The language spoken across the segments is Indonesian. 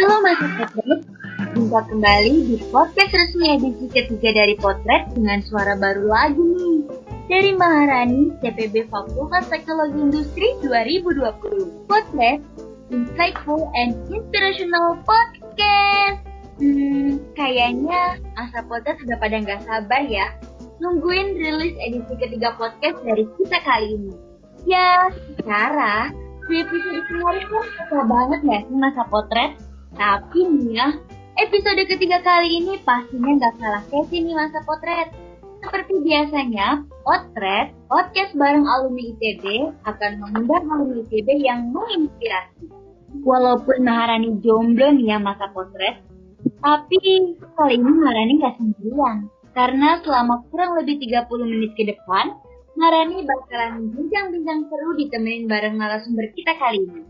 Halo Mas Potret, jumpa kembali di podcast resmi edisi ketiga dari Potret dengan suara baru lagi nih. Dari Maharani, CPB Fakultas Teknologi Industri 2020. Potret, insightful and inspirational podcast. Hmm, kayaknya Asa Potret sudah pada nggak sabar ya nungguin rilis edisi ketiga podcast dari kita kali ini. Ya, secara di episode kemarin kan banget ya sih masa potret? Tapi nih ya, episode ketiga kali ini pastinya nggak kalah sesi nih masa potret. Seperti biasanya, Potret, podcast bareng alumni ITB, akan mengundang alumni ITB yang menginspirasi. Walaupun Maharani jomblo nih ya masa potret, tapi kali ini Maharani nggak sendirian. Karena selama kurang lebih 30 menit ke depan, Marani bakalan bincang-bincang seru ditemenin bareng narasumber kita kali ini.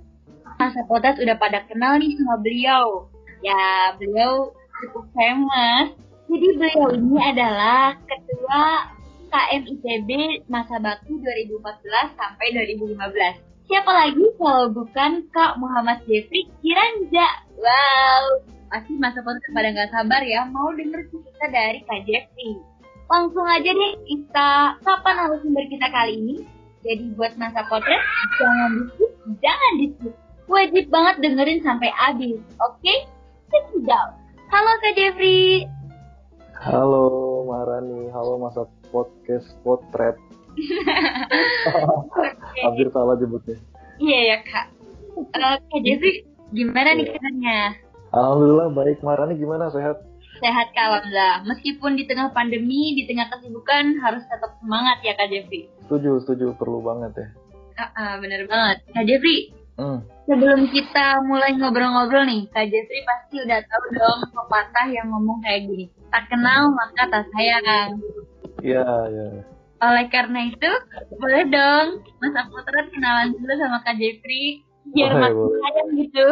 Masa Potas udah pada kenal nih sama beliau. Ya, beliau cukup famous. Jadi beliau ini adalah ketua KM ITB masa bakti 2014 sampai 2015. Siapa lagi kalau bukan Kak Muhammad Jeffrey Kiranja. Wow, pasti masa foto pada nggak sabar ya mau denger cerita dari Kak Jeffrey. Langsung aja deh kita kapan narasumber kita kali ini. Jadi buat masa potret jangan di skip, jangan di skip. Wajib banget dengerin sampai habis, oke? Okay? Check it out. Halo Kak Jeffrey. Halo Marani, halo masa podcast potret. Hampir salah jemputnya. Iya ya kak. Uh, kak Jeffrey, gimana nih kabarnya? Alhamdulillah baik. Marani gimana sehat? Sehat kak Alhamdulillah. Meskipun di tengah pandemi, di tengah kesibukan harus tetap semangat ya kak Jeffrey. Setuju, setuju. Perlu banget ya. Uh, uh, bener banget. Kak Jeffrey, Hmm. sebelum kita mulai ngobrol-ngobrol nih, Kak Jeffrey pasti udah tahu dong pepatah yang ngomong kayak gini. Tak kenal maka tak sayang. Iya, iya. Oleh karena itu, boleh dong Mas Apotret kenalan dulu sama Kak Jeffrey. Biar Boleh, makin sayang gitu.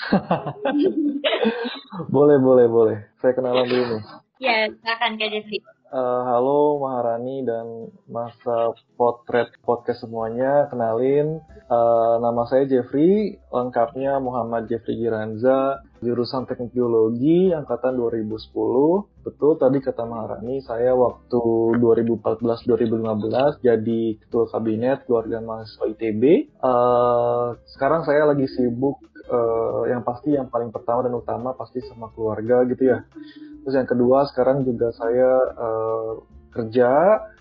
Boleh, boleh, boleh. Saya kenalan dulu nih. ya, silakan Kak Jeffrey. Eh, halo Maharani dan masa potret podcast semuanya. Kenalin, eh, nama saya Jeffrey. Lengkapnya Muhammad Jeffrey Giranza, jurusan Teknik Geologi, angkatan 2010. Betul tadi kata Maharani, saya waktu 2014-2015 jadi ketua kabinet keluarga mahasiswa ITB. Eh, sekarang saya lagi sibuk, eh, yang pasti yang paling pertama dan utama pasti sama keluarga gitu ya. Terus yang kedua sekarang juga saya eh, kerja,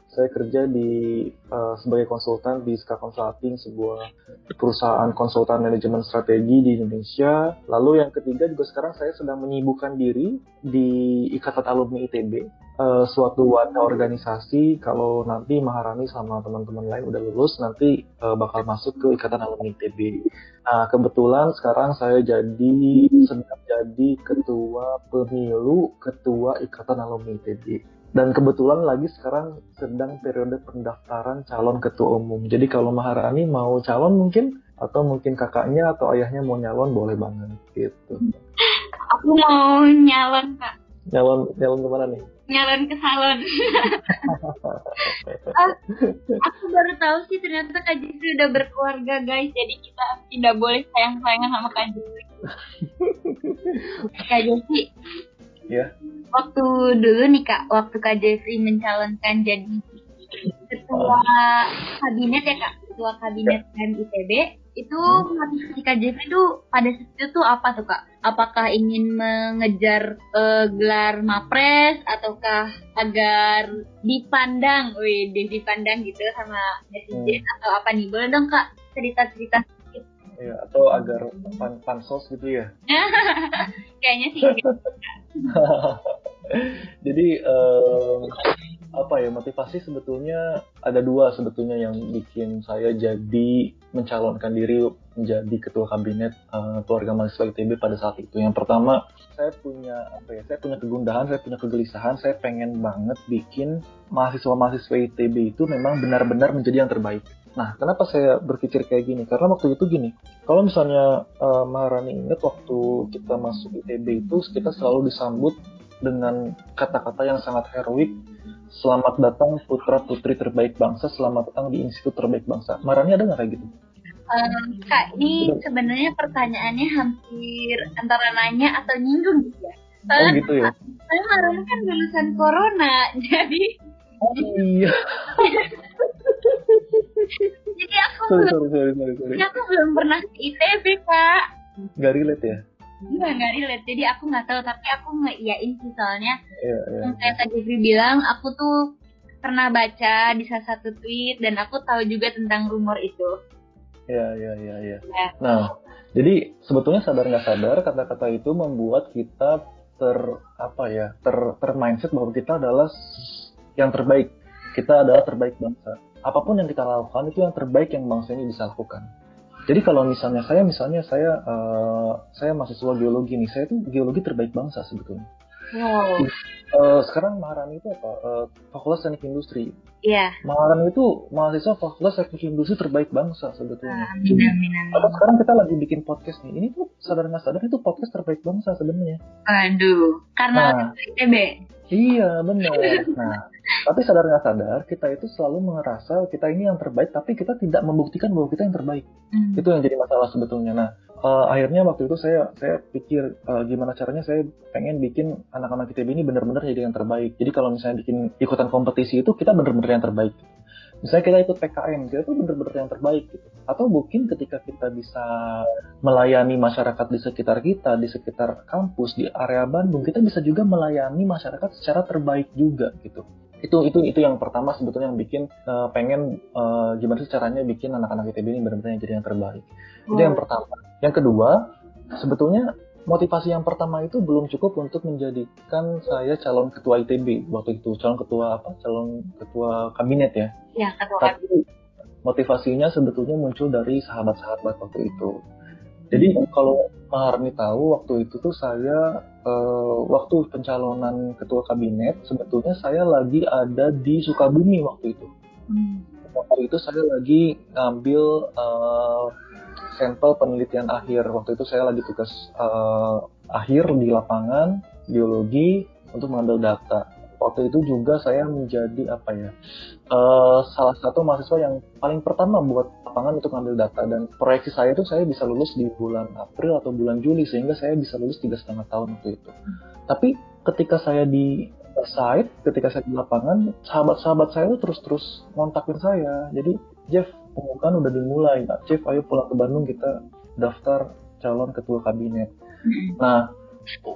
saya kerja di eh, sebagai konsultan di Ska Consulting, sebuah perusahaan konsultan manajemen strategi di Indonesia. Lalu yang ketiga juga sekarang saya sedang menyibukkan diri di Ikatan Alumni ITB, eh, suatu wadah organisasi. Kalau nanti Maharani sama teman-teman lain udah lulus, nanti eh, bakal masuk ke Ikatan Alumni ITB. Nah, kebetulan sekarang saya jadi sedang jadi ketua pemilu ketua Ikatan Alumni ITB. Dan kebetulan lagi sekarang sedang periode pendaftaran calon ketua umum. Jadi kalau Maharani mau calon mungkin atau mungkin kakaknya atau ayahnya mau nyalon boleh banget gitu. Aku mau nyalon Kak. Nyalon nyalon ke mana nih? Nyalon ke salon. Ah, aku baru tahu sih ternyata Kak Jeffrey udah berkeluarga guys. Jadi kita tidak boleh sayang-sayangan sama Kak Jeffrey. Kak Jeffrey, Ya. Waktu dulu nih kak, waktu kak Jeffrey mencalonkan jadi ketua kabinet ya kak, ketua kabinet MITB, itu motivasi kak Jeffrey tuh pada saat itu tuh apa tuh kak? Apakah ingin mengejar eh, gelar mapres ataukah agar dipandang, wih dipandang gitu sama netizen atau apa nih? Boleh dong kak cerita-cerita sedikit. Ya, atau agar pan pansos gitu ya. Kayaknya sih gitu. Jadi em, apa ya motivasi sebetulnya ada dua sebetulnya yang bikin saya jadi mencalonkan diri menjadi ketua kabinet eh, keluarga mahasiswa ITB pada saat itu. Yang pertama saya punya apa ya? Saya punya kegundahan, saya punya kegelisahan, saya pengen banget bikin mahasiswa-mahasiswa ITB itu memang benar-benar menjadi yang terbaik. Nah, kenapa saya berpikir kayak gini? Karena waktu itu gini, kalau misalnya eh, Maharani ingat waktu kita masuk ITB itu kita selalu disambut dengan kata-kata yang sangat heroik. Selamat datang putra putri terbaik bangsa, selamat datang di institut terbaik bangsa. Maharani ada nggak kayak gitu? Um, Kak, ini sebenarnya pertanyaannya hampir antara nanya atau nyinggung gitu ya. Soalnya, oh gitu ya? Saya Marana kan lulusan corona, jadi... Oh iya. jadi aku sorry, belum, sorry, sorry, sorry, aku belum pernah ke ITB, Kak. Gak relate ya? Enggak, enggak relate. Jadi aku nggak tahu, tapi aku ngeiyain sih soalnya. Iya, iya. Yang kayak tadi Jeffrey bilang, aku tuh pernah baca di salah satu tweet dan aku tahu juga tentang rumor itu. Iya, iya, iya, iya. Ya. Nah, jadi sebetulnya sadar nggak sadar kata-kata itu membuat kita ter apa ya ter ter mindset bahwa kita adalah yang terbaik kita adalah terbaik bangsa apa pun yang kita lakukan itu yang terbaik yang bangsa ini bisa lakukan jadi kalau misalnya saya misalnya saya uh, saya mahasiswa geologi nih saya tuh geologi terbaik bangsa sebetulnya Wow. Uh, sekarang Maharani itu apa? Uh, Fakultas Teknik Industri. Iya. Yeah. Maharani itu mahasiswa Fakultas Teknik Industri terbaik bangsa sebetulnya. Amin, amin, amin. Atau sekarang kita lagi bikin podcast nih. Ini tuh sadar nggak sadar itu podcast terbaik bangsa sebenarnya. Aduh, karena nah, ITB. Iya benar. Nah, tapi sadar nggak sadar kita itu selalu merasa kita ini yang terbaik, tapi kita tidak membuktikan bahwa kita yang terbaik. Hmm. Itu yang jadi masalah sebetulnya. Nah, uh, akhirnya waktu itu saya saya pikir uh, gimana caranya saya pengen bikin anak-anak ITB ini benar-benar jadi yang terbaik. Jadi kalau misalnya bikin ikutan kompetisi itu kita benar-benar yang terbaik. Misalnya kita ikut PKM, kita tuh benar-benar yang terbaik gitu. Atau mungkin ketika kita bisa melayani masyarakat di sekitar kita, di sekitar kampus, di area Bandung, kita bisa juga melayani masyarakat secara terbaik juga gitu itu itu itu yang pertama sebetulnya yang bikin uh, pengen uh, gimana sih caranya bikin anak-anak ITB ini benar-benar jadi yang terbaik. Oh. itu yang pertama. Yang kedua sebetulnya motivasi yang pertama itu belum cukup untuk menjadikan saya calon ketua ITB waktu itu calon ketua apa? Calon ketua kabinet ya. Ya ketua tapi motivasinya sebetulnya muncul dari sahabat-sahabat waktu itu. Jadi kalau Maharni tahu waktu itu tuh saya uh, waktu pencalonan ketua kabinet sebetulnya saya lagi ada di Sukabumi waktu itu. Hmm. Waktu itu saya lagi ngambil uh, sampel penelitian akhir. Waktu itu saya lagi tugas uh, akhir di lapangan biologi untuk mengambil data waktu itu juga saya menjadi apa ya uh, salah satu mahasiswa yang paling pertama buat lapangan untuk ngambil data dan proyeksi saya itu saya bisa lulus di bulan April atau bulan Juli sehingga saya bisa lulus tiga setengah tahun waktu itu. Tapi ketika saya di site, ketika saya di lapangan, sahabat-sahabat saya itu terus-terus ngontakin saya. Jadi Jeff, pengumuman udah dimulai. Nah, Jeff, ayo pulang ke Bandung kita daftar calon ketua kabinet. Nah,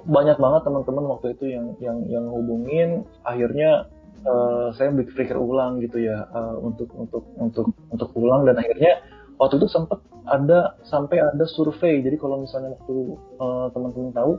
banyak banget teman-teman waktu itu yang yang yang hubungin akhirnya uh, saya berpikir ulang gitu ya uh, untuk untuk untuk untuk ulang dan akhirnya waktu itu sempat ada sampai ada survei jadi kalau misalnya waktu uh, teman-teman tahu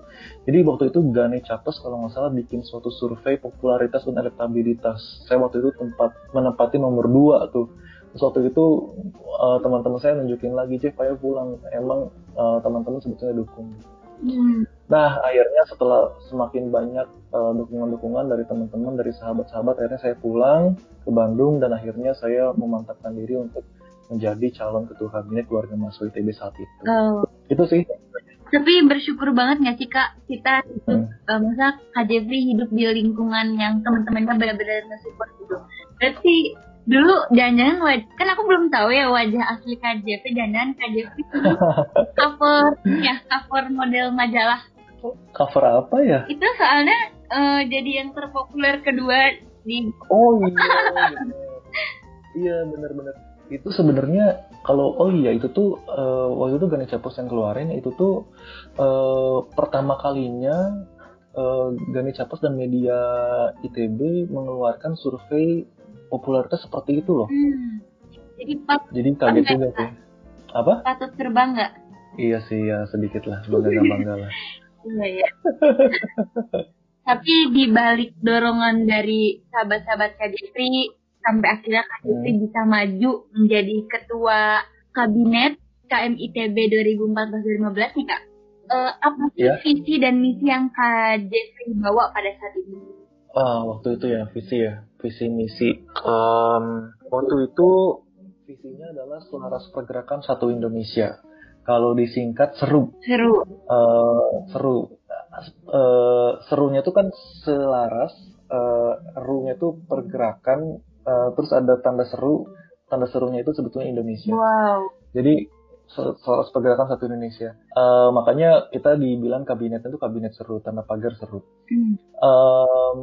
jadi waktu itu Gane Capes kalau nggak salah bikin suatu survei popularitas dan elektabilitas saya waktu itu tempat menempati nomor dua tuh Terus waktu itu uh, teman-teman saya nunjukin lagi, Jeff, ayo pulang. Emang uh, teman-teman sebetulnya dukung. Hmm. Nah, akhirnya setelah semakin banyak uh, dukungan-dukungan dari teman-teman, dari sahabat-sahabat, akhirnya saya pulang ke Bandung dan akhirnya saya memantapkan diri untuk menjadi calon ketua kabinet keluarga mahasiswa ITB saat itu. Oh. Itu sih. Tapi bersyukur banget nggak sih kak kita hidup, hmm. uh, masa Kak Jeffrey hidup di lingkungan yang teman-temannya benar-benar nge-support gitu. Berarti dulu jangan-jangan wajah kan aku belum tahu ya wajah asli KJP jangan KJP cover ya cover model majalah cover apa ya itu soalnya uh, jadi yang terpopuler kedua di oh iya iya benar-benar itu sebenarnya kalau oh iya itu tuh uh, waktu itu Ganesha Post yang keluarin itu tuh uh, pertama kalinya uh, Ganesha Post dan media ITB mengeluarkan survei popularitas seperti itu loh. Hmm. Jadi pas Jadi kaget juga sih. Apa? Patut terbangga. Iya sih ya sedikit lah bangga bangga lah. Iya ya. Tapi di balik dorongan dari sahabat-sahabat Kadipri sampai akhirnya Kadipri hmm. bisa maju menjadi ketua kabinet KMITB 2014-2015 nih kak. Uh, apa sih yeah. visi dan misi yang Kak Jeffrey bawa pada saat ini? Ah, waktu itu ya visi ya visi misi um, waktu itu visinya adalah selaras pergerakan satu Indonesia kalau disingkat seru seru uh, seru uh, serunya itu kan selaras uh, runya itu pergerakan uh, terus ada tanda seru tanda serunya itu sebetulnya Indonesia wow jadi selaras pergerakan satu Indonesia. Uh, makanya kita dibilang kabinet itu kabinet seru, tanpa pagar seru. Hmm. Um,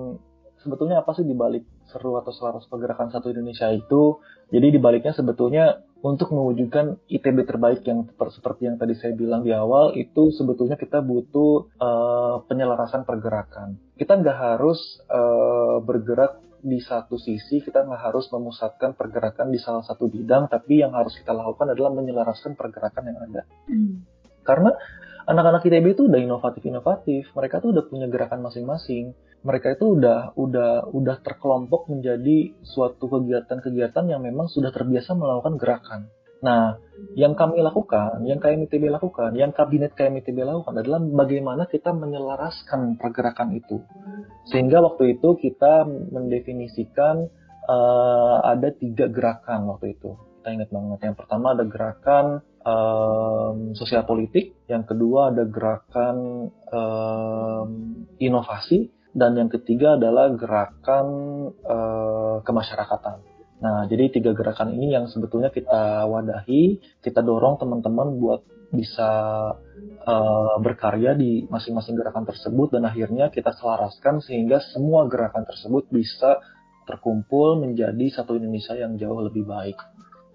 sebetulnya apa sih dibalik seru atau selaras pergerakan satu Indonesia itu? Jadi dibaliknya sebetulnya untuk mewujudkan ITB terbaik yang seperti yang tadi saya bilang di awal itu sebetulnya kita butuh uh, penyelarasan pergerakan. Kita nggak harus uh, bergerak di satu sisi kita nggak harus memusatkan pergerakan di salah satu bidang, tapi yang harus kita lakukan adalah menyelaraskan pergerakan yang ada. Hmm. Karena anak-anak ITB itu udah inovatif-inovatif, mereka tuh udah punya gerakan masing-masing. Mereka itu udah udah udah terkelompok menjadi suatu kegiatan-kegiatan yang memang sudah terbiasa melakukan gerakan. Nah, yang kami lakukan, yang KMITB lakukan, yang kabinet KMITB lakukan adalah bagaimana kita menyelaraskan pergerakan itu. Sehingga waktu itu kita mendefinisikan uh, ada tiga gerakan waktu itu. Kita ingat banget. Yang pertama ada gerakan um, sosial politik, yang kedua ada gerakan um, inovasi, dan yang ketiga adalah gerakan uh, kemasyarakatan. Nah, jadi tiga gerakan ini yang sebetulnya kita wadahi, kita dorong teman-teman buat bisa uh, berkarya di masing-masing gerakan tersebut dan akhirnya kita selaraskan sehingga semua gerakan tersebut bisa terkumpul menjadi satu Indonesia yang jauh lebih baik.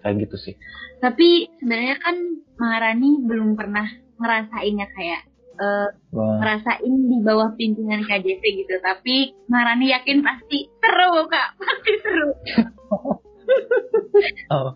Kayak gitu sih. Tapi sebenarnya kan Maharani belum pernah ngerasainnya kayak uh, ngerasain di bawah pimpinan KJP gitu. Tapi Marani yakin pasti seru kak, pasti seru. oh,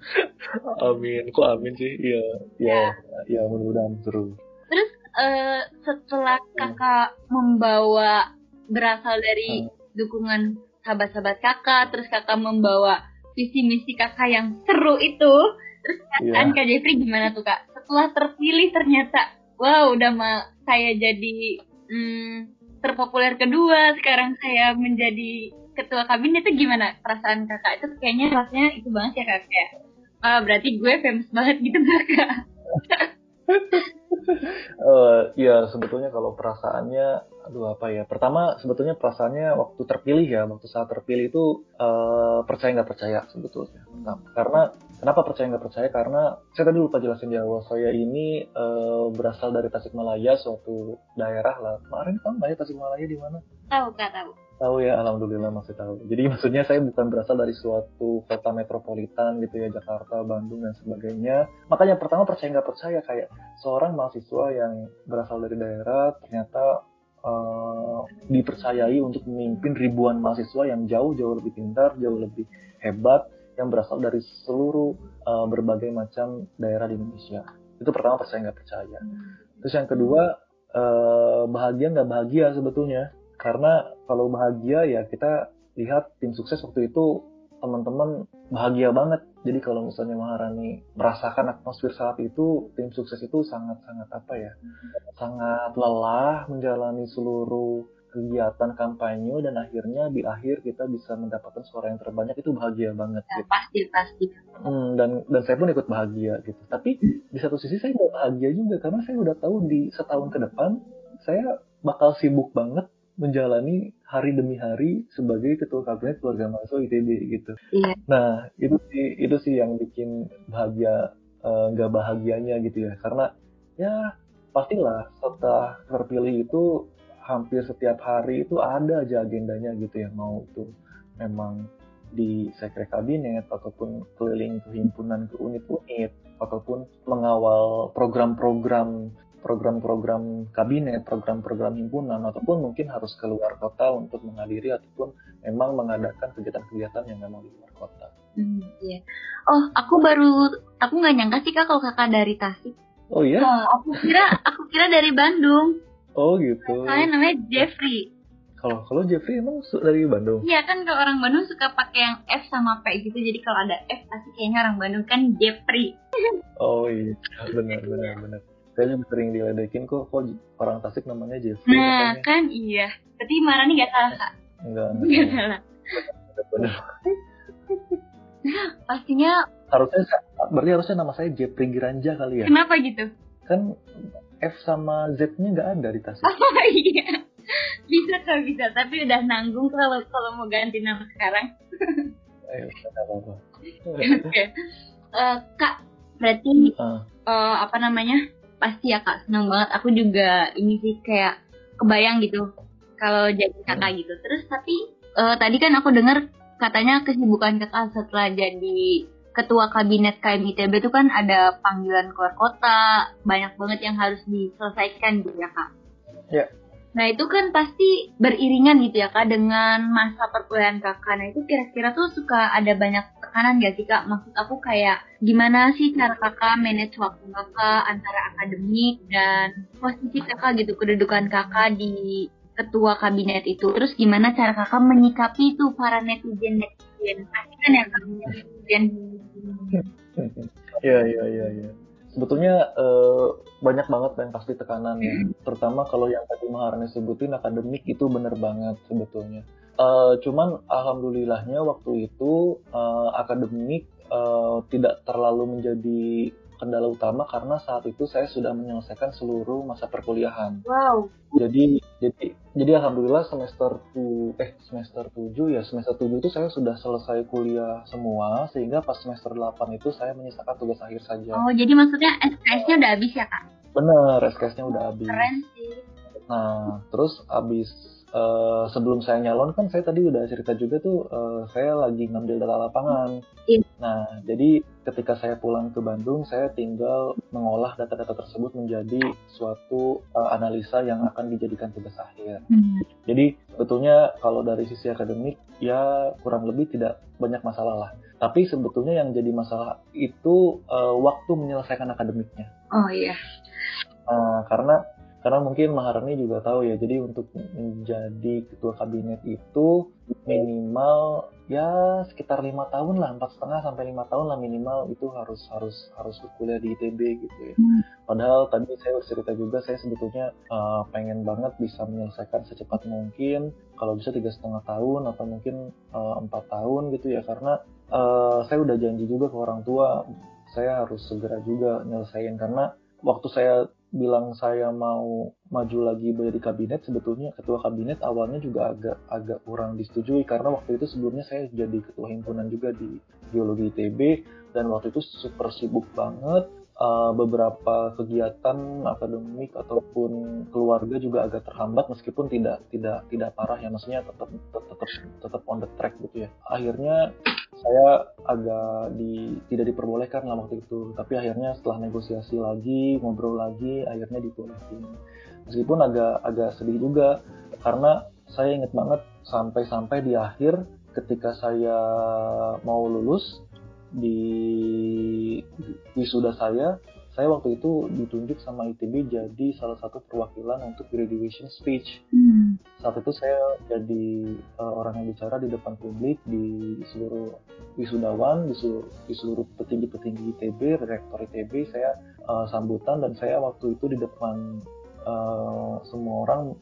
amin, kok amin sih? Iya, iya, ya, ya mudah-mudahan seru. Terus uh, setelah kakak membawa berasal dari uh. dukungan sahabat-sahabat kakak, terus kakak membawa visi misi kakak yang seru itu, terus yeah. Kak Jeffrey gimana tuh kak? Setelah terpilih ternyata wow udah mah saya jadi hmm, terpopuler kedua sekarang saya menjadi ketua kabinet itu gimana perasaan kakak itu kayaknya rasanya itu banget ya kak kayak ah, berarti gue famous banget gitu kak uh, ya sebetulnya kalau perasaannya aduh apa ya? Pertama sebetulnya perasaannya waktu terpilih ya waktu saat terpilih itu uh, percaya nggak percaya sebetulnya. Nah, karena kenapa percaya nggak percaya? Karena saya tadi lupa jelasin di awal saya ini uh, berasal dari Tasikmalaya suatu daerah lah. Kemarin nggak ya Tasikmalaya di mana? Tahu kak tahu tahu ya alhamdulillah masih tahu jadi maksudnya saya bukan berasal dari suatu kota metropolitan gitu ya Jakarta Bandung dan sebagainya makanya pertama percaya nggak percaya kayak seorang mahasiswa yang berasal dari daerah ternyata uh, dipercayai untuk memimpin ribuan mahasiswa yang jauh-jauh lebih pintar, jauh lebih hebat, yang berasal dari seluruh uh, berbagai macam daerah di Indonesia. Itu pertama percaya nggak percaya. Terus yang kedua uh, bahagia nggak bahagia sebetulnya, karena kalau bahagia ya kita lihat tim sukses waktu itu teman-teman bahagia banget. Jadi kalau misalnya Maharani merasakan atmosfer saat itu, tim sukses itu sangat-sangat apa ya, sangat lelah menjalani seluruh kegiatan kampanye dan akhirnya di akhir kita bisa mendapatkan suara yang terbanyak itu bahagia banget. Ya, gitu. Pasti pasti. Hmm, dan dan saya pun ikut bahagia gitu. Tapi di satu sisi saya nggak bahagia juga karena saya udah tahu di setahun ke depan saya bakal sibuk banget menjalani hari demi hari sebagai ketua kabinet keluarga mahasiswa ITB gitu. Iya. Nah itu sih itu sih yang bikin bahagia eh, nggak uh, bahagianya gitu ya karena ya pastilah setelah terpilih itu hampir setiap hari itu ada aja agendanya gitu ya mau itu memang di sekre kabinet ataupun keliling ke himpunan ke unit-unit ataupun mengawal program-program program-program kabinet, program-program himpunan, ataupun mungkin harus keluar kota untuk menghadiri ataupun memang mengadakan kegiatan-kegiatan yang memang di luar kota. Hmm, iya. Oh, aku baru, aku nggak nyangka sih kak kalau kakak dari Tasik. Oh iya? Oh, aku kira, aku kira dari Bandung. Oh gitu. Saya namanya Jeffrey. Kalau kalau Jeffrey emang dari Bandung? Iya kan kalau orang Bandung suka pakai yang F sama P gitu. Jadi kalau ada F pasti kayaknya orang Bandung kan Jeffrey. Oh iya, benar benar benar saya juga sering diledekin kok. Kok orang Tasik namanya Jeffrey nah katanya. kan iya. Berarti Marani gak salah kak. Enggak enggak salah. Benar pastinya harusnya berarti harusnya nama saya Jeffrey Giranja kali ya? Kenapa gitu? Kan F sama Z-nya nggak ada di Tasik. Oh iya. Bisa kak bisa. Tapi udah nanggung kalau kalau mau ganti nama sekarang. Ayo apa-apa. Oke. Okay. uh, kak berarti uh. Uh, apa namanya pasti ya kak. Senang banget. Aku juga ini sih kayak kebayang gitu kalau jadi kakak hmm. gitu. Terus tapi uh, tadi kan aku dengar katanya kesibukan kakak setelah jadi ketua kabinet KMITB itu kan ada panggilan keluar kota. Banyak banget yang harus diselesaikan gitu ya kak? Ya Nah itu kan pasti beriringan gitu ya kak dengan masa perkuliahan kakak. Nah itu kira-kira tuh suka ada banyak tekanan gak sih kak? Maksud aku kayak gimana sih cara kakak manage waktu kakak antara akademik dan posisi kakak gitu kedudukan kakak di ketua kabinet itu. Terus gimana cara kakak menyikapi tuh para netizen netizen? Pasti kan ya kak netizen. Iya iya iya. Ya sebetulnya uh, banyak banget yang pasti tekanan ya. Hmm. Terutama kalau yang tadi Maharani sebutin akademik itu bener banget sebetulnya. Uh, cuman alhamdulillahnya waktu itu uh, akademik uh, tidak terlalu menjadi kendala utama karena saat itu saya sudah menyelesaikan seluruh masa perkuliahan. Wow. Jadi jadi jadi alhamdulillah semester tu eh semester 7 ya semester 7 itu saya sudah selesai kuliah semua sehingga pas semester 8 itu saya menyisakan tugas akhir saja. Oh, jadi maksudnya SKS-nya udah habis ya, Kak? Bener, SKS-nya udah habis. Keren sih. Nah, terus habis uh, sebelum saya nyalon kan saya tadi udah cerita juga tuh uh, saya lagi ngambil data lapangan. Iya. Nah, jadi ketika saya pulang ke Bandung, saya tinggal mengolah data-data tersebut menjadi suatu uh, analisa yang akan dijadikan tugas akhir. Hmm. Jadi sebetulnya kalau dari sisi akademik ya kurang lebih tidak banyak masalah lah. Tapi sebetulnya yang jadi masalah itu uh, waktu menyelesaikan akademiknya. Oh iya. Uh, karena karena mungkin Maharani juga tahu ya jadi untuk menjadi ketua kabinet itu minimal ya sekitar lima tahun lah empat setengah sampai lima tahun lah minimal itu harus harus harus berkuliah di ITB gitu ya hmm. padahal tadi saya cerita juga saya sebetulnya uh, pengen banget bisa menyelesaikan secepat mungkin kalau bisa tiga setengah tahun atau mungkin eh, empat uh, tahun gitu ya karena uh, saya udah janji juga ke orang tua saya harus segera juga nyelesain karena waktu saya bilang saya mau maju lagi menjadi kabinet sebetulnya ketua kabinet awalnya juga agak agak kurang disetujui karena waktu itu sebelumnya saya jadi ketua himpunan juga di geologi ITB dan waktu itu super sibuk banget uh, beberapa kegiatan akademik ataupun keluarga juga agak terhambat meskipun tidak tidak tidak parah ya maksudnya tetap tetap tetap on the track gitu ya. Akhirnya saya agak di tidak diperbolehkan lah waktu itu tapi akhirnya setelah negosiasi lagi ngobrol lagi akhirnya dibolehin. Meskipun agak agak sedih juga karena saya inget banget sampai-sampai di akhir ketika saya mau lulus di wisuda saya saya waktu itu ditunjuk sama ITB jadi salah satu perwakilan untuk graduation speech. Hmm. Saat itu saya jadi uh, orang yang bicara di depan publik di seluruh wisudawan, di seluruh, di seluruh petinggi-petinggi ITB, rektor ITB, saya uh, sambutan dan saya waktu itu di depan uh, semua orang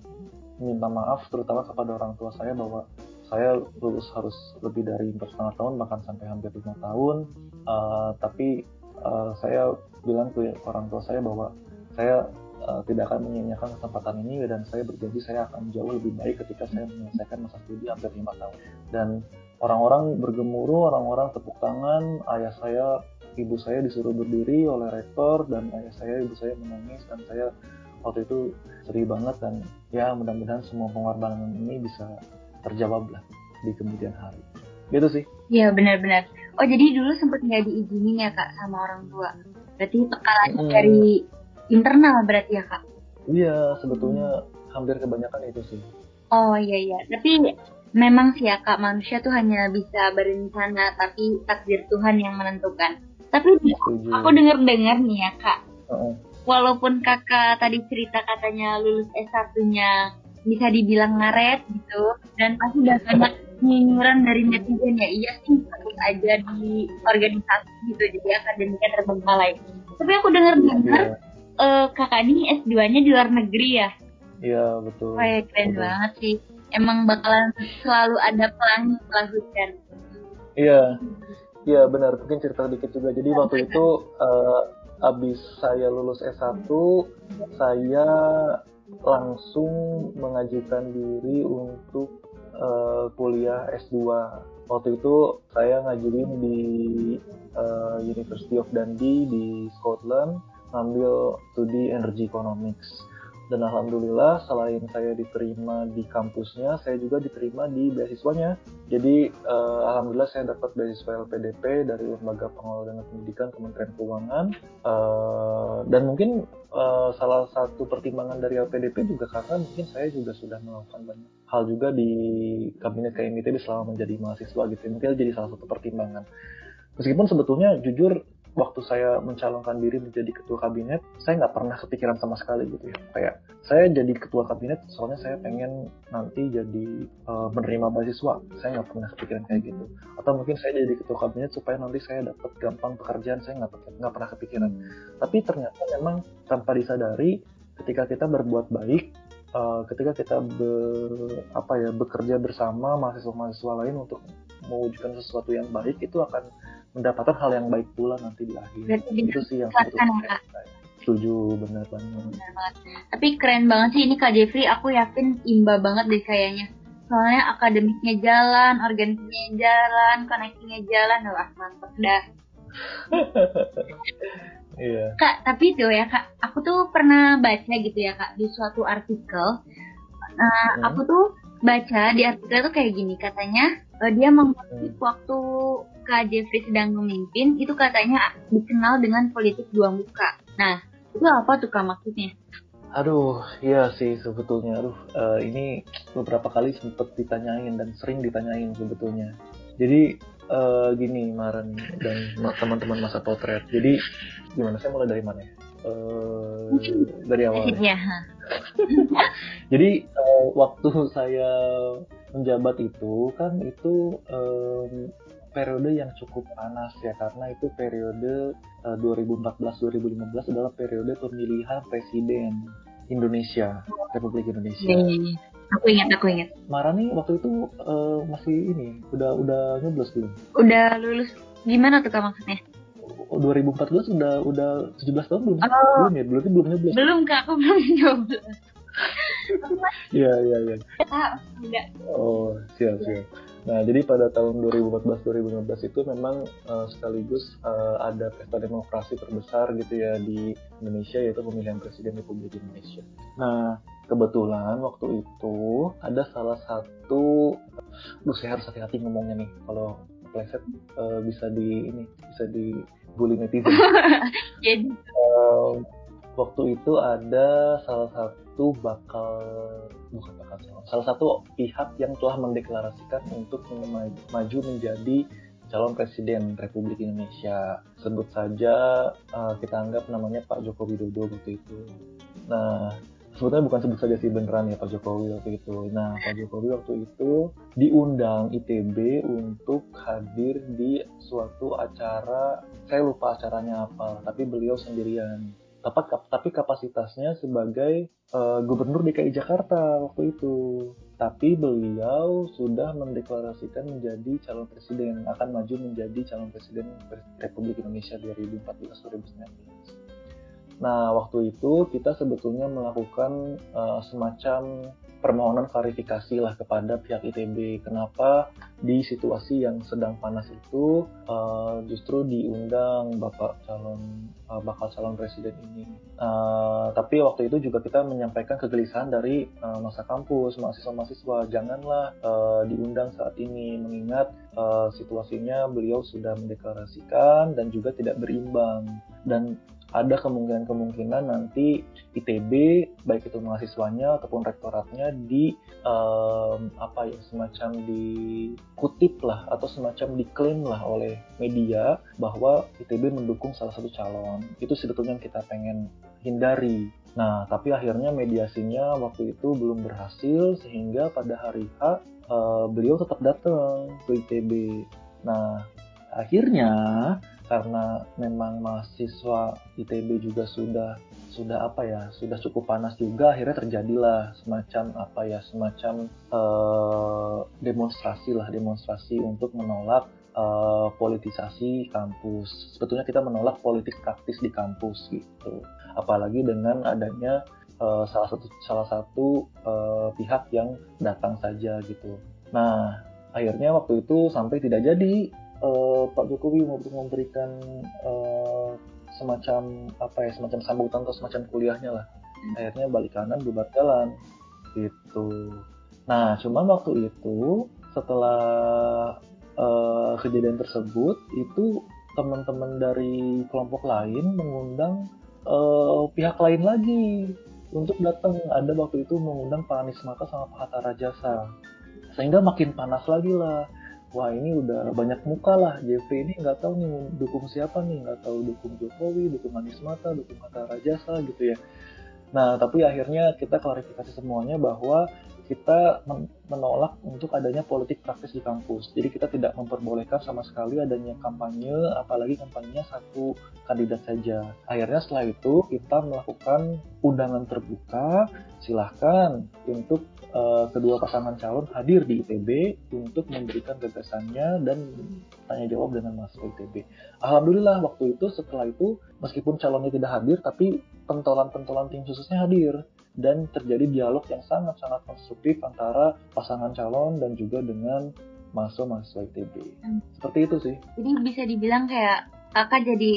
minta maaf terutama kepada orang tua saya bahwa saya lulus harus lebih dari empat setengah tahun bahkan sampai hampir lima tahun. Uh, tapi uh, saya bilang ke orang tua saya bahwa saya uh, tidak akan menyia-nyiakan kesempatan ini dan saya berjanji saya akan jauh lebih baik ketika saya menyelesaikan masa studi hampir lima tahun. Dan orang-orang bergemuruh orang-orang tepuk tangan ayah saya ibu saya disuruh berdiri oleh rektor dan ayah saya ibu saya menangis dan saya waktu itu sedih banget dan ya mudah-mudahan semua pengorbanan ini bisa terjawab lah di kemudian hari. Gitu sih. Iya benar-benar. Oh jadi dulu sempat nggak diizinin ya kak sama orang tua? Berarti tekanan hmm. dari internal berarti ya kak? Iya sebetulnya hampir kebanyakan itu sih. Oh iya iya. Tapi memang sih ya kak manusia tuh hanya bisa berencana tapi takdir Tuhan yang menentukan. Tapi Setuju. aku dengar dengar nih ya kak. Uh -uh. walaupun kakak tadi cerita katanya lulus S1-nya bisa dibilang ngaret gitu. Dan pasti udah banyak nyinyiran dari netizen ya. Iya sih harus aja di organisasi gitu. Jadi akademiknya terbengkalai. Tapi aku dengar dengar yeah. uh, kakak ini S2 nya di luar negeri ya? Iya betul. Wah, ya, keren betul. banget sih. Emang bakalan selalu ada pelangi setelah hujan. Iya. Iya benar. Mungkin cerita dikit juga. Jadi waktu itu uh, abis saya lulus S1 saya langsung mengajukan diri untuk uh, kuliah S2 waktu itu saya ngajuin di uh, University of Dundee di Scotland ngambil studi energy economics dan alhamdulillah selain saya diterima di kampusnya saya juga diterima di beasiswanya. Jadi uh, alhamdulillah saya dapat beasiswa LPDP dari lembaga pengelola dana pendidikan Kementerian Keuangan. Uh, dan mungkin uh, salah satu pertimbangan dari LPDP juga karena mungkin saya juga sudah melakukan banyak hal juga di kabinet KMITB selama menjadi mahasiswa gitu. Mungkin jadi salah satu pertimbangan. Meskipun sebetulnya jujur waktu saya mencalonkan diri menjadi ketua kabinet, saya nggak pernah kepikiran sama sekali gitu ya. Kayak saya jadi ketua kabinet, soalnya saya pengen nanti jadi uh, menerima beasiswa. Saya nggak pernah kepikiran kayak gitu. Atau mungkin saya jadi ketua kabinet supaya nanti saya dapat gampang pekerjaan. Saya nggak nggak pernah kepikiran. Tapi ternyata memang tanpa disadari, ketika kita berbuat baik, uh, ketika kita be, apa ya bekerja bersama mahasiswa-mahasiswa lain untuk mewujudkan sesuatu yang baik itu akan mendapatkan hal yang baik pula nanti di akhir. Berarti itu sih yang saya. Setuju, benar banget. Benar banget. Tapi keren banget sih ini Kak Jeffrey, aku yakin imba banget deh kayaknya. Soalnya akademiknya jalan, organisasinya jalan, koneksinya jalan, wah mantep dah. Iya. Kak, tapi tuh ya kak, aku tuh pernah baca gitu ya kak di suatu artikel. Nah, hmm. aku tuh baca di artikel tuh kayak gini katanya uh, dia mengutip hmm. waktu Kak Jeffrey sedang memimpin itu katanya dikenal dengan politik dua muka. Nah, itu apa tuh Kak maksudnya? Aduh, iya sih sebetulnya. Aduh, uh, ini beberapa kali sempat ditanyain dan sering ditanyain sebetulnya. Jadi uh, gini, Maren dan teman-teman masa potret. Jadi gimana? Saya mulai dari mana ya? Uh, dari awal. Ya. Jadi uh, waktu saya menjabat itu kan itu um, periode yang cukup panas ya karena itu periode uh, 2014-2015 adalah periode pemilihan presiden Indonesia Republik Indonesia. Yeah, yeah, yeah. Aku ingat, aku ingat. Marani waktu itu uh, masih ini, udah udah nyoblos belum? Udah lulus. Gimana tuh kak maksudnya? 2014 udah udah 17 tahun belum? Oh, belum ya, belum belum nyoblos. Belum kak, aku belum nyoblos. Iya iya iya. Oh siap siap. Nah jadi pada tahun 2014-2015 itu memang uh, sekaligus uh, ada pesta demokrasi terbesar gitu ya di Indonesia yaitu pemilihan presiden Republik Indonesia. Nah kebetulan waktu itu ada salah satu, Duh saya harus hati-hati ngomongnya nih kalau pleset uh, bisa di ini bisa di bully netizen. Jadi uh, waktu itu ada salah satu bakal bukan salah. Satu pihak yang telah mendeklarasikan untuk maju menjadi calon presiden Republik Indonesia. Sebut saja uh, kita anggap namanya Pak Joko Widodo waktu itu. Nah sebetulnya bukan sebut saja sih beneran ya Pak Jokowi waktu itu. Nah Pak Jokowi waktu itu diundang ITB untuk hadir di suatu acara, saya lupa acaranya apa, tapi beliau sendirian tapi, tapi kapasitasnya sebagai uh, gubernur DKI Jakarta waktu itu. Tapi beliau sudah mendeklarasikan menjadi calon presiden, akan maju menjadi calon presiden Republik Indonesia 2014-2019. Nah, waktu itu kita sebetulnya melakukan uh, semacam permohonan klarifikasi lah kepada pihak ITB kenapa di situasi yang sedang panas itu uh, justru diundang bapak calon uh, bakal calon presiden ini. Uh, tapi waktu itu juga kita menyampaikan kegelisahan dari uh, masa kampus mahasiswa-mahasiswa. Janganlah uh, diundang saat ini mengingat uh, situasinya beliau sudah mendeklarasikan dan juga tidak berimbang. Dan ada kemungkinan-kemungkinan nanti ITB baik itu mahasiswanya ataupun rektoratnya di um, apa ya semacam dikutip lah atau semacam diklaim lah oleh media bahwa ITB mendukung salah satu calon. Itu sebetulnya yang kita pengen hindari. Nah tapi akhirnya mediasinya waktu itu belum berhasil sehingga pada hari H uh, beliau tetap datang ke ITB nah akhirnya karena memang mahasiswa ITB juga sudah sudah apa ya sudah cukup panas juga akhirnya terjadilah semacam apa ya semacam uh, demonstrasi lah demonstrasi untuk menolak uh, politisasi kampus. Sebetulnya kita menolak politik praktis di kampus gitu. Apalagi dengan adanya uh, salah satu salah satu pihak yang datang saja gitu. Nah, akhirnya waktu itu sampai tidak jadi uh, Pak Jokowi mau memberikan uh, semacam apa ya semacam sambutan atau semacam kuliahnya lah. Akhirnya balik kanan bubar jalan gitu. Nah cuman waktu itu setelah uh, kejadian tersebut itu teman-teman dari kelompok lain mengundang uh, pihak lain lagi untuk datang. Ada waktu itu mengundang Pak Anies Mata sama Pak Hatta Rajasa. Sehingga makin panas lagi lah wah ini udah banyak muka lah JP ini nggak tahu nih dukung siapa nih nggak tahu dukung Jokowi dukung Anies Mata dukung Hatta Rajasa gitu ya nah tapi akhirnya kita klarifikasi semuanya bahwa kita menolak untuk adanya politik praktis di kampus. Jadi kita tidak memperbolehkan sama sekali adanya kampanye, apalagi kampanyenya satu kandidat saja. Akhirnya setelah itu kita melakukan undangan terbuka, silahkan untuk uh, kedua pasangan calon hadir di ITB untuk memberikan gagasannya dan tanya jawab dengan mahasiswa ITB. Alhamdulillah waktu itu setelah itu meskipun calonnya tidak hadir tapi pentolan-pentolan tim khususnya hadir dan terjadi dialog yang sangat-sangat konstruktif antara pasangan calon dan juga dengan mahasiswa-mahasiswa ITB. Hmm. Seperti itu sih. Jadi bisa dibilang kayak kakak jadi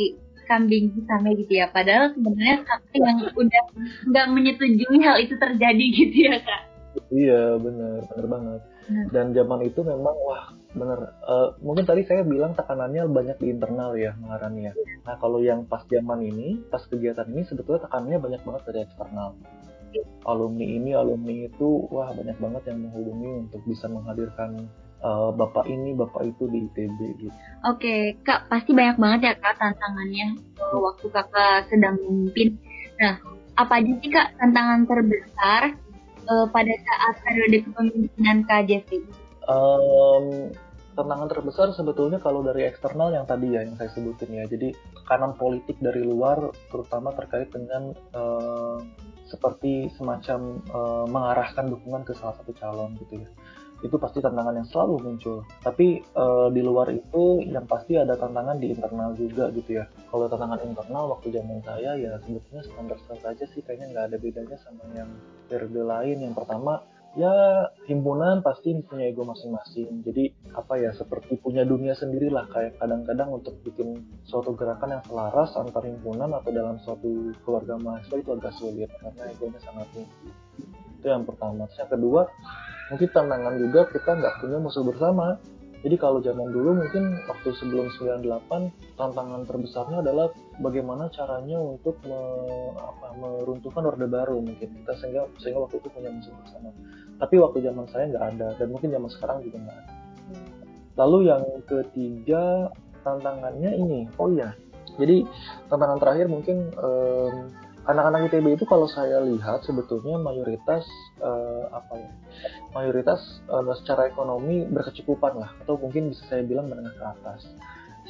kambing hitamnya gitu ya. Padahal sebenarnya kakak yang udah nggak menyetujui hal itu terjadi gitu ya kak. Iya benar, benar banget. Hmm. Dan zaman itu memang wah bener. Uh, mungkin tadi saya bilang tekanannya banyak di internal ya Maharani ya. Nah kalau yang pas zaman ini, pas kegiatan ini sebetulnya tekanannya banyak banget dari eksternal alumni ini alumni itu wah banyak banget yang menghubungi untuk bisa menghadirkan uh, bapak ini bapak itu di ITB gitu. Oke kak pasti banyak banget ya kak tantangannya waktu kakak sedang memimpin. Nah apa aja sih kak tantangan terbesar uh, pada saat periode kepemimpinan kak Jeffrey? Um, tantangan terbesar sebetulnya kalau dari eksternal yang tadi ya yang saya sebutin ya jadi tekanan politik dari luar terutama terkait dengan uh, seperti semacam uh, mengarahkan dukungan ke salah satu calon gitu ya itu pasti tantangan yang selalu muncul. Tapi uh, di luar itu yang pasti ada tantangan di internal juga gitu ya. Kalau tantangan internal waktu zaman saya ya sebetulnya standar-standar saja sih kayaknya nggak ada bedanya sama yang periode lain. Yang pertama ya himpunan pasti punya ego masing-masing jadi apa ya seperti punya dunia sendiri lah kayak kadang-kadang untuk bikin suatu gerakan yang selaras antar himpunan atau dalam suatu keluarga mahasiswa itu agak sulit karena egonya sangat tinggi itu yang pertama Terus yang kedua mungkin tantangan juga kita nggak punya musuh bersama jadi kalau zaman dulu mungkin waktu sebelum 98 tantangan terbesarnya adalah bagaimana caranya untuk me, apa, meruntuhkan orde baru mungkin kita sehingga sehingga waktu itu punya musuh bersama. Tapi waktu zaman saya nggak ada dan mungkin zaman sekarang juga nggak ada. Lalu yang ketiga tantangannya ini, oh iya, jadi tantangan terakhir mungkin um, anak-anak ITB itu kalau saya lihat sebetulnya mayoritas uh, apa ya mayoritas uh, secara ekonomi berkecukupan lah atau mungkin bisa saya bilang menengah ke atas.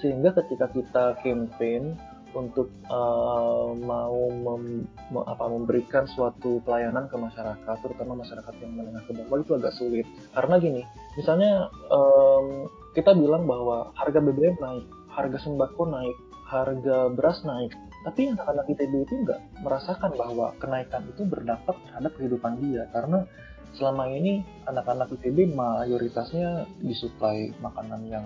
Sehingga ketika kita campaign untuk uh, mau mem, me, apa, memberikan suatu pelayanan ke masyarakat terutama masyarakat yang menengah ke bawah itu agak sulit. Karena gini misalnya um, kita bilang bahwa harga BBM naik harga sembako naik harga beras naik tapi anak-anak ITB itu nggak merasakan bahwa kenaikan itu berdampak terhadap kehidupan dia. Karena selama ini anak-anak ITB mayoritasnya disuplai makanan yang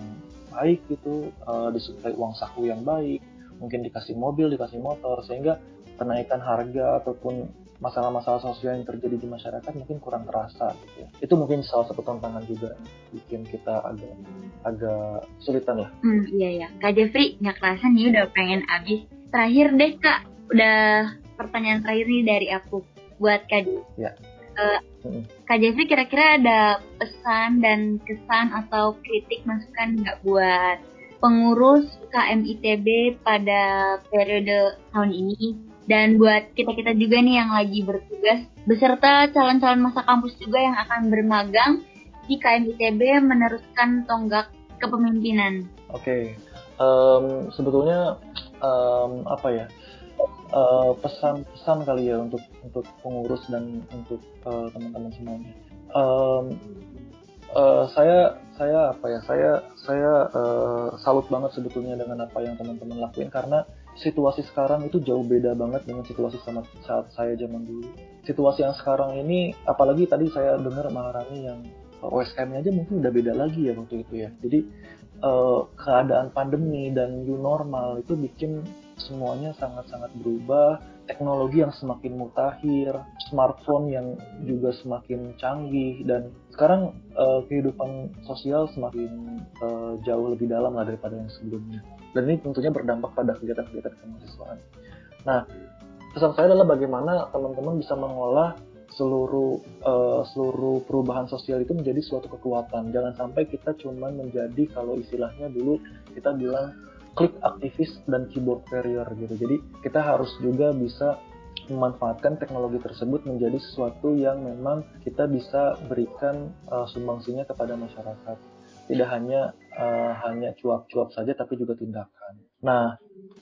baik gitu, uh, disuplai uang saku yang baik, mungkin dikasih mobil, dikasih motor sehingga kenaikan harga ataupun masalah-masalah sosial yang terjadi di masyarakat mungkin kurang terasa gitu ya. Itu mungkin salah satu tantangan juga bikin kita agak agak sulitan lah. Hmm, iya ya. Kak Jeffrey nggak kerasa nih udah pengen habis terakhir deh kak udah pertanyaan terakhir nih dari aku buat kak ya. uh, kak Jeffrey kira-kira ada pesan dan kesan atau kritik masukan nggak buat pengurus KMITB pada periode tahun ini dan buat kita-kita juga nih yang lagi bertugas beserta calon-calon masa kampus juga yang akan bermagang di KMITB meneruskan tonggak kepemimpinan. Oke, okay. um, sebetulnya um, apa ya pesan-pesan uh, kali ya untuk untuk pengurus dan untuk uh, teman-teman semuanya. Um, uh, saya saya apa ya saya saya uh, salut banget sebetulnya dengan apa yang teman-teman lakuin karena situasi sekarang itu jauh beda banget dengan situasi sama saat saya zaman dulu. Situasi yang sekarang ini, apalagi tadi saya dengar Maharani yang OSM-nya aja mungkin udah beda lagi ya waktu itu ya. Jadi uh, keadaan pandemi dan new normal itu bikin semuanya sangat-sangat berubah, teknologi yang semakin mutakhir, smartphone yang juga semakin canggih dan sekarang uh, kehidupan sosial semakin uh, jauh lebih dalam lah daripada yang sebelumnya. Dan ini tentunya berdampak pada kegiatan-kegiatan kemahasiswaan. Nah, pesan saya adalah bagaimana teman-teman bisa mengolah seluruh uh, seluruh perubahan sosial itu menjadi suatu kekuatan. Jangan sampai kita cuma menjadi kalau istilahnya dulu kita bilang klik aktivis dan keyboard warrior gitu. Jadi kita harus juga bisa memanfaatkan teknologi tersebut menjadi sesuatu yang memang kita bisa berikan uh, sumbangsinya kepada masyarakat. Tidak hanya uh, hanya cuap-cuap saja tapi juga tindakan. Nah,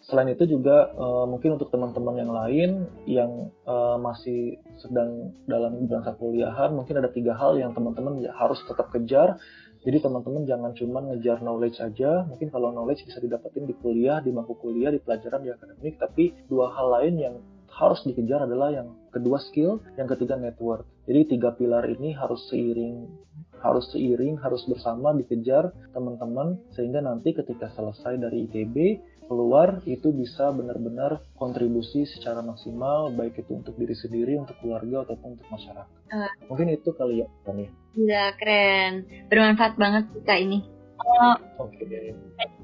selain itu juga uh, mungkin untuk teman-teman yang lain yang uh, masih sedang dalam masa kuliahan mungkin ada tiga hal yang teman-teman ya harus tetap kejar jadi teman-teman jangan cuma ngejar knowledge aja mungkin kalau knowledge bisa didapetin di kuliah di bangku kuliah di pelajaran di akademik tapi dua hal lain yang harus dikejar adalah yang kedua skill yang ketiga network jadi tiga pilar ini harus seiring harus seiring, harus bersama dikejar teman-teman sehingga nanti ketika selesai dari ITB keluar itu bisa benar-benar kontribusi secara maksimal baik itu untuk diri sendiri, untuk keluarga ataupun untuk masyarakat. Uh, Mungkin itu kali ya, kan ya. Iya keren, bermanfaat banget kak ini. Uh, Oke, okay.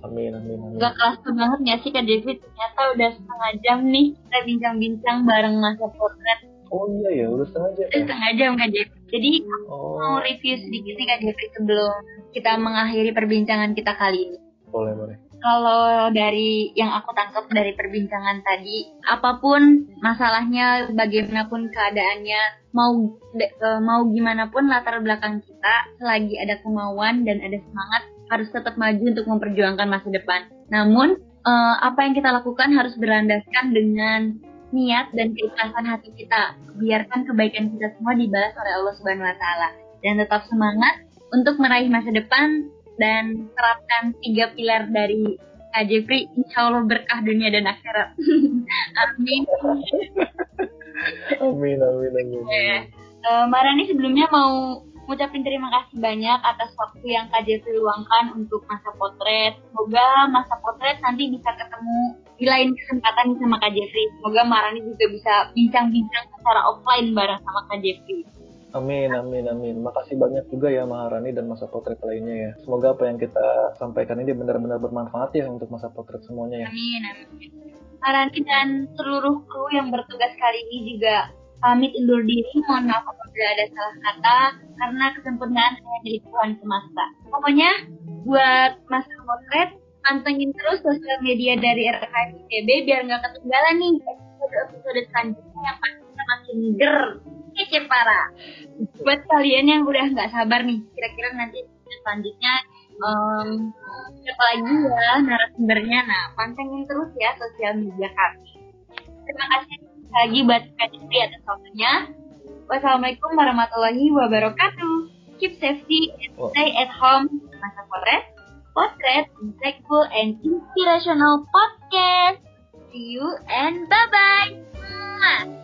amin amin amin. Gak kerasa banget nggak sih kak David? Ternyata udah setengah jam nih kita bincang-bincang bareng masa potret. Oh iya ya, udah setengah jam. Ya? Setengah jam kak David. Jadi oh. mau review sedikit nih kak David sebelum kita mengakhiri perbincangan kita kali ini. Boleh boleh kalau dari yang aku tangkap dari perbincangan tadi, apa pun masalahnya, bagaimanapun keadaannya, mau e, mau gimana pun latar belakang kita, selagi ada kemauan dan ada semangat, harus tetap maju untuk memperjuangkan masa depan. Namun, uh, apa yang kita lakukan harus berlandaskan dengan niat dan keikhlasan hati kita. Biarkan kebaikan kita semua dibalas oleh Allah Subhanahu wa taala dan tetap semangat untuk meraih masa depan dan terapkan tiga pilar dari Kak Jeffrey, insya Allah berkah dunia dan akhirat. amin. amin, amin, amin. Ya. Uh, Marani sebelumnya mau ngucapin terima kasih banyak atas waktu yang Kak Jeffrey luangkan untuk masa potret. Semoga masa potret nanti bisa ketemu di lain kesempatan sama Kak Jeffrey. Semoga Marani juga bisa bincang-bincang secara offline bareng sama Kak Jeffrey. Amin, amin, amin. Makasih banyak juga ya Maharani dan masa potret lainnya ya. Semoga apa yang kita sampaikan ini benar-benar bermanfaat ya untuk masa potret semuanya ya. Amin, amin. Maharani dan seluruh kru yang bertugas kali ini juga pamit undur diri. Mohon maaf apabila ada salah kata karena kesempurnaan hanya dari Tuhan semesta. Pokoknya buat masa potret pantengin terus sosial media dari RKM ITB biar nggak ketinggalan nih episode-episode selanjutnya yang pasti makin ger. Kece parah buat kalian yang udah nggak sabar nih kira-kira nanti selanjutnya um, siapa lagi ya narasumbernya? Nah pantengin terus ya sosial media kami. Terima kasih lagi buat Kak atas waktunya wassalamualaikum warahmatullahi wabarakatuh. Keep safety and stay at home. Masa potret? Potret insightful and inspirational podcast. See you and bye bye